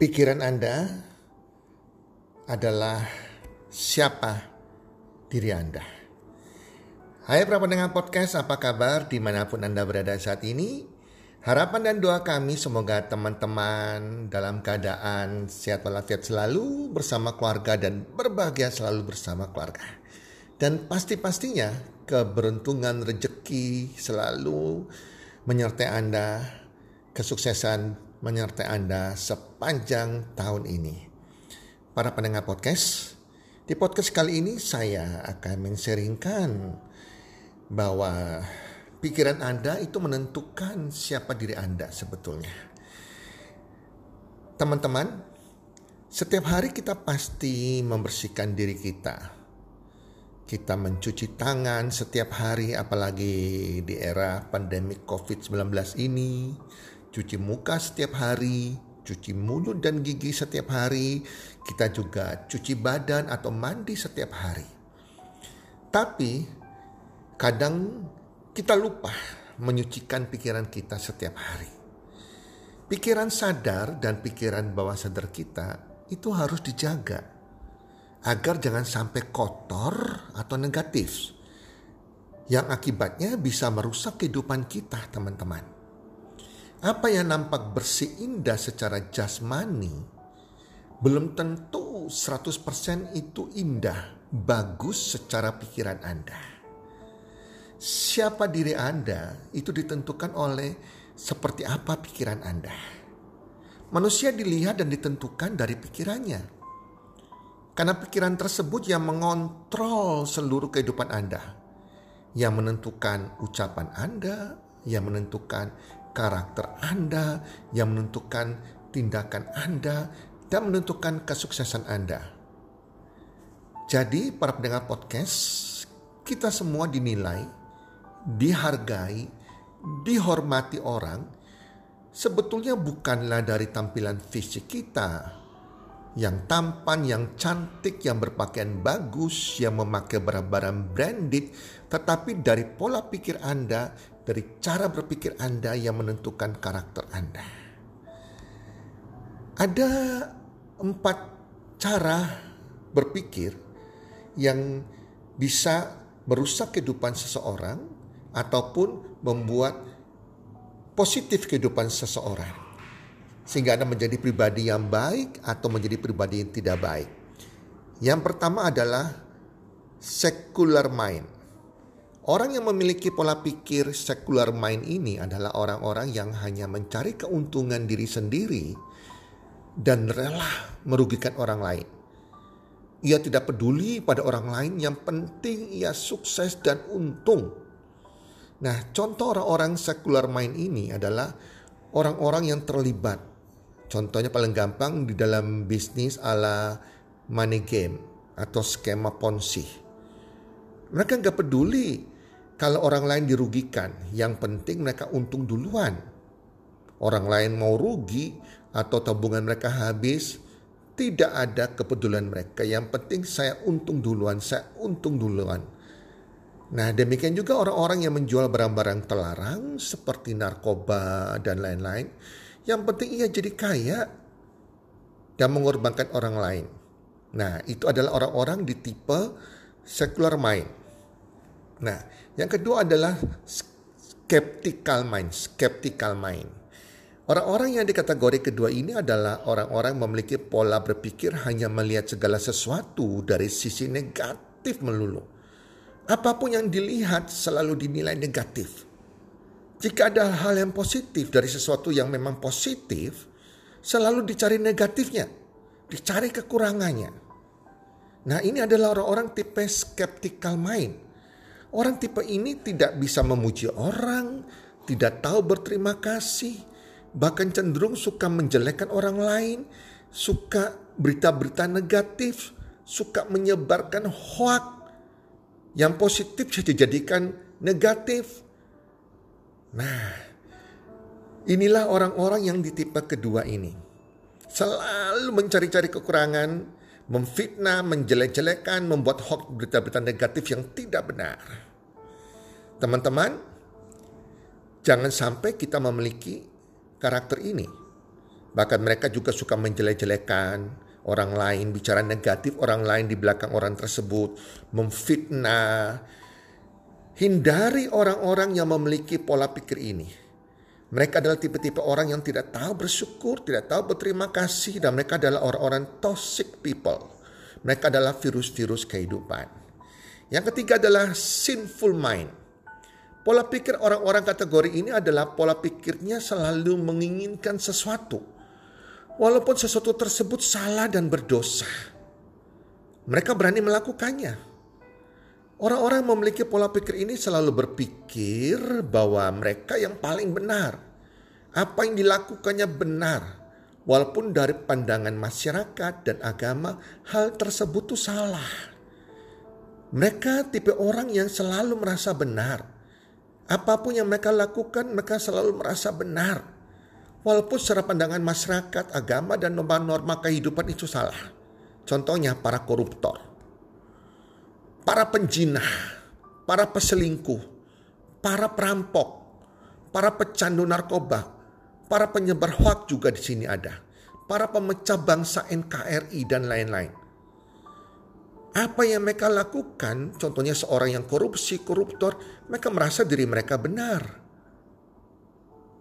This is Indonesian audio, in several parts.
Pikiran Anda adalah siapa diri Anda. Hai para pendengar podcast, apa kabar di mana pun Anda berada saat ini? Harapan dan doa kami semoga teman-teman dalam keadaan sehat walafiat selalu bersama keluarga dan berbahagia selalu bersama keluarga. Dan pasti-pastinya keberuntungan rejeki selalu menyertai Anda, kesuksesan menyertai Anda sepanjang tahun ini. Para pendengar podcast, di podcast kali ini saya akan menseringkan bahwa pikiran Anda itu menentukan siapa diri Anda sebetulnya. Teman-teman, setiap hari kita pasti membersihkan diri kita. Kita mencuci tangan setiap hari apalagi di era pandemi COVID-19 ini. Cuci muka setiap hari, cuci mulut dan gigi setiap hari. Kita juga cuci badan atau mandi setiap hari. Tapi kadang kita lupa menyucikan pikiran kita setiap hari. Pikiran sadar dan pikiran bawah sadar kita itu harus dijaga agar jangan sampai kotor atau negatif yang akibatnya bisa merusak kehidupan kita teman-teman. Apa yang nampak bersih indah secara jasmani belum tentu 100% itu indah, bagus secara pikiran Anda siapa diri Anda itu ditentukan oleh seperti apa pikiran Anda. Manusia dilihat dan ditentukan dari pikirannya. Karena pikiran tersebut yang mengontrol seluruh kehidupan Anda. Yang menentukan ucapan Anda, yang menentukan karakter Anda, yang menentukan tindakan Anda, dan menentukan kesuksesan Anda. Jadi para pendengar podcast, kita semua dinilai dihargai, dihormati orang, sebetulnya bukanlah dari tampilan fisik kita yang tampan, yang cantik, yang berpakaian bagus, yang memakai barang-barang branded, tetapi dari pola pikir Anda, dari cara berpikir Anda yang menentukan karakter Anda. Ada empat cara berpikir yang bisa merusak kehidupan seseorang ataupun membuat positif kehidupan seseorang. Sehingga Anda menjadi pribadi yang baik atau menjadi pribadi yang tidak baik. Yang pertama adalah secular mind. Orang yang memiliki pola pikir secular mind ini adalah orang-orang yang hanya mencari keuntungan diri sendiri dan rela merugikan orang lain. Ia tidak peduli pada orang lain, yang penting ia sukses dan untung. Nah, contoh orang-orang sekular main ini adalah orang-orang yang terlibat. Contohnya paling gampang di dalam bisnis ala money game atau skema ponzi. Mereka nggak peduli kalau orang lain dirugikan. Yang penting mereka untung duluan. Orang lain mau rugi atau tabungan mereka habis, tidak ada kepedulian mereka. Yang penting saya untung duluan, saya untung duluan. Nah, demikian juga orang-orang yang menjual barang-barang terlarang seperti narkoba dan lain-lain. Yang penting ia jadi kaya dan mengorbankan orang lain. Nah, itu adalah orang-orang di tipe secular mind. Nah, yang kedua adalah skeptical mind, skeptical mind. Orang-orang yang di kategori kedua ini adalah orang-orang memiliki pola berpikir hanya melihat segala sesuatu dari sisi negatif melulu apa pun yang dilihat selalu dinilai negatif. Jika ada hal yang positif dari sesuatu yang memang positif, selalu dicari negatifnya, dicari kekurangannya. Nah, ini adalah orang-orang tipe skeptical mind. Orang tipe ini tidak bisa memuji orang, tidak tahu berterima kasih, bahkan cenderung suka menjelekkan orang lain, suka berita-berita negatif, suka menyebarkan hoax, yang positif bisa dijadikan negatif. Nah, inilah orang-orang yang di tipe kedua ini. Selalu mencari-cari kekurangan, memfitnah, menjelek-jelekan, membuat hoax berita-berita negatif yang tidak benar. Teman-teman, jangan sampai kita memiliki karakter ini. Bahkan mereka juga suka menjelek-jelekan orang lain, bicara negatif orang lain di belakang orang tersebut, memfitnah. Hindari orang-orang yang memiliki pola pikir ini. Mereka adalah tipe-tipe orang yang tidak tahu bersyukur, tidak tahu berterima kasih, dan mereka adalah orang-orang toxic people. Mereka adalah virus-virus kehidupan. Yang ketiga adalah sinful mind. Pola pikir orang-orang kategori ini adalah pola pikirnya selalu menginginkan sesuatu walaupun sesuatu tersebut salah dan berdosa. Mereka berani melakukannya. Orang-orang memiliki pola pikir ini selalu berpikir bahwa mereka yang paling benar. Apa yang dilakukannya benar. Walaupun dari pandangan masyarakat dan agama hal tersebut itu salah. Mereka tipe orang yang selalu merasa benar. Apa pun yang mereka lakukan mereka selalu merasa benar. Walaupun secara pandangan masyarakat, agama, dan norma-norma kehidupan itu salah. Contohnya para koruptor, para penjinah, para peselingkuh, para perampok, para pecandu narkoba, para penyebar hoak juga di sini ada. Para pemecah bangsa NKRI dan lain-lain. Apa yang mereka lakukan, contohnya seorang yang korupsi, koruptor, mereka merasa diri mereka benar.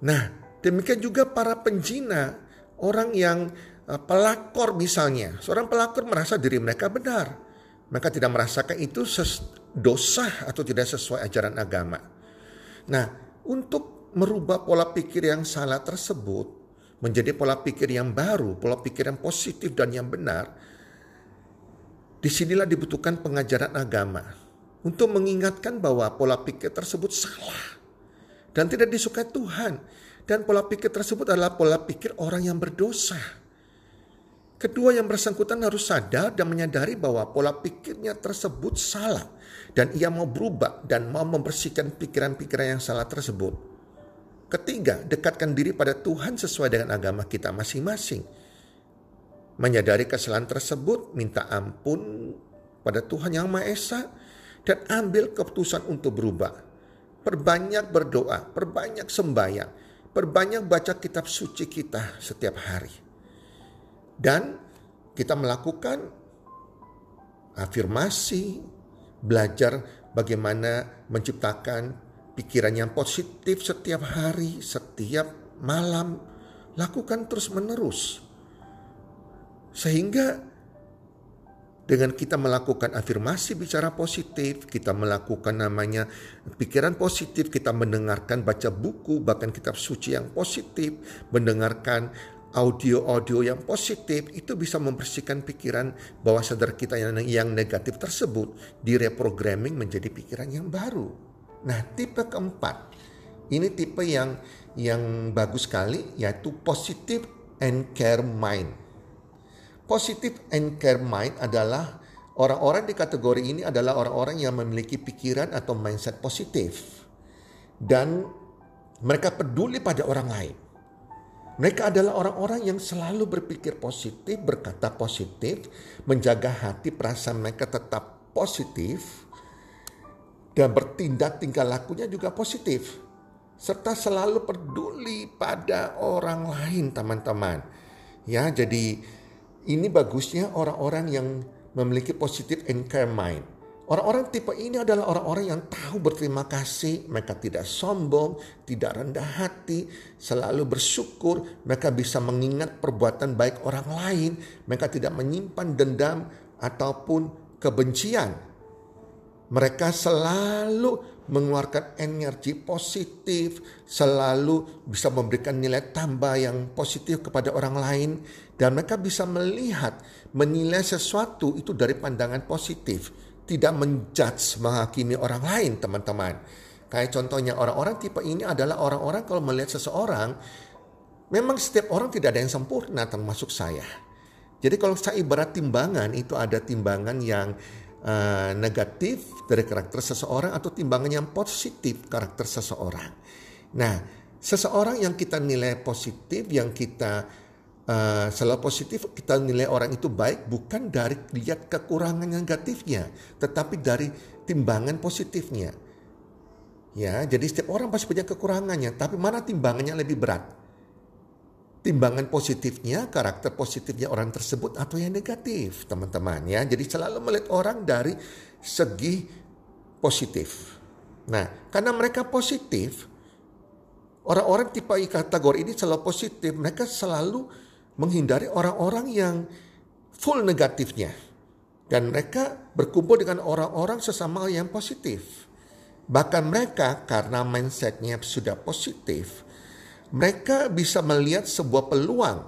Nah, Demikian juga para penjina, orang yang uh, pelakor misalnya. Seorang pelakor merasa diri mereka benar. Mereka tidak merasakan itu dosa atau tidak sesuai ajaran agama. Nah, untuk merubah pola pikir yang salah tersebut menjadi pola pikir yang baru, pola pikir yang positif dan yang benar, di sinilah dibutuhkan pengajaran agama untuk mengingatkan bahwa pola pikir tersebut salah dan tidak disukai Tuhan. Dan pola pikir tersebut adalah pola pikir orang yang berdosa. Kedua yang bersangkutan harus sadar dan menyadari bahwa pola pikirnya tersebut salah. Dan ia mau berubah dan mau membersihkan pikiran-pikiran yang salah tersebut. Ketiga, dekatkan diri pada Tuhan sesuai dengan agama kita masing-masing. Menyadari kesalahan tersebut, minta ampun pada Tuhan Yang Maha Esa, dan ambil keputusan untuk berubah. Perbanyak berdoa, perbanyak sembahyang, Perbanyak baca kitab suci kita setiap hari. Dan kita melakukan afirmasi, belajar bagaimana menciptakan pikiran yang positif setiap hari, setiap malam. Lakukan terus-menerus. Sehingga dengan kita melakukan afirmasi bicara positif, kita melakukan namanya pikiran positif, kita mendengarkan baca buku, bahkan kitab suci yang positif, mendengarkan audio-audio yang positif, itu bisa membersihkan pikiran bawah sadar kita yang, yang negatif tersebut, direprogramming menjadi pikiran yang baru. Nah, tipe keempat, ini tipe yang yang bagus sekali, yaitu positive and care mind Positive and care mind adalah orang-orang di kategori ini adalah orang-orang yang memiliki pikiran atau mindset positif. Dan mereka peduli pada orang lain. Mereka adalah orang-orang yang selalu berpikir positif, berkata positif, menjaga hati perasaan mereka tetap positif, dan bertindak tingkah lakunya juga positif. Serta selalu peduli pada orang lain teman-teman. Ya, jadi ini bagusnya orang-orang yang memiliki positif and care mind. Orang-orang tipe ini adalah orang-orang yang tahu berterima kasih, mereka tidak sombong, tidak rendah hati, selalu bersyukur, mereka bisa mengingat perbuatan baik orang lain, mereka tidak menyimpan dendam ataupun kebencian. Mereka selalu mengeluarkan energi positif, selalu bisa memberikan nilai tambah yang positif kepada orang lain, dan mereka bisa melihat, menilai sesuatu itu dari pandangan positif, tidak menjudge, menghakimi orang lain, teman-teman. Kayak contohnya orang-orang tipe ini adalah orang-orang kalau melihat seseorang, memang setiap orang tidak ada yang sempurna, termasuk saya. Jadi kalau saya ibarat timbangan, itu ada timbangan yang uh, negatif dari karakter seseorang atau timbangan yang positif karakter seseorang. Nah, seseorang yang kita nilai positif, yang kita uh, selalu positif, kita nilai orang itu baik bukan dari lihat kekurangan negatifnya, tetapi dari timbangan positifnya. Ya, jadi setiap orang pasti punya kekurangannya, tapi mana timbangannya lebih berat? timbangan positifnya, karakter positifnya orang tersebut atau yang negatif, teman-teman ya. Jadi selalu melihat orang dari segi positif. Nah, karena mereka positif, orang-orang tipe kategori ini selalu positif, mereka selalu menghindari orang-orang yang full negatifnya. Dan mereka berkumpul dengan orang-orang sesama yang positif. Bahkan mereka karena mindsetnya sudah positif, mereka bisa melihat sebuah peluang.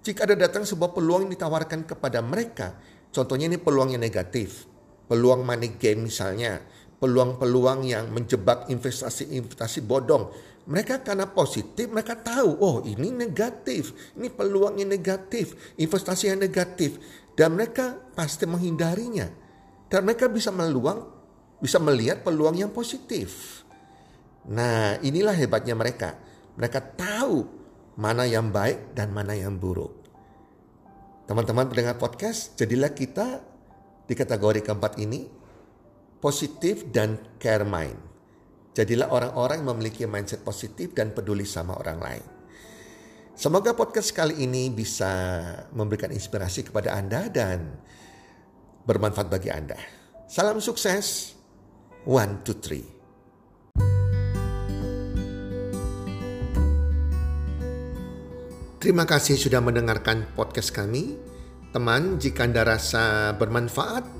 Jika ada datang sebuah peluang yang ditawarkan kepada mereka, contohnya ini peluang yang negatif, peluang money game misalnya, peluang-peluang yang menjebak investasi-investasi bodong. Mereka karena positif, mereka tahu, oh ini negatif, ini peluang yang negatif, investasi yang negatif. Dan mereka pasti menghindarinya. Dan mereka bisa meluang, bisa melihat peluang yang positif. Nah inilah hebatnya mereka mereka tahu mana yang baik dan mana yang buruk. Teman-teman pendengar podcast, jadilah kita di kategori keempat ini positif dan care mind. Jadilah orang-orang yang memiliki mindset positif dan peduli sama orang lain. Semoga podcast kali ini bisa memberikan inspirasi kepada Anda dan bermanfaat bagi Anda. Salam sukses. One, two, three. Terima kasih sudah mendengarkan podcast kami. Teman, jika Anda rasa bermanfaat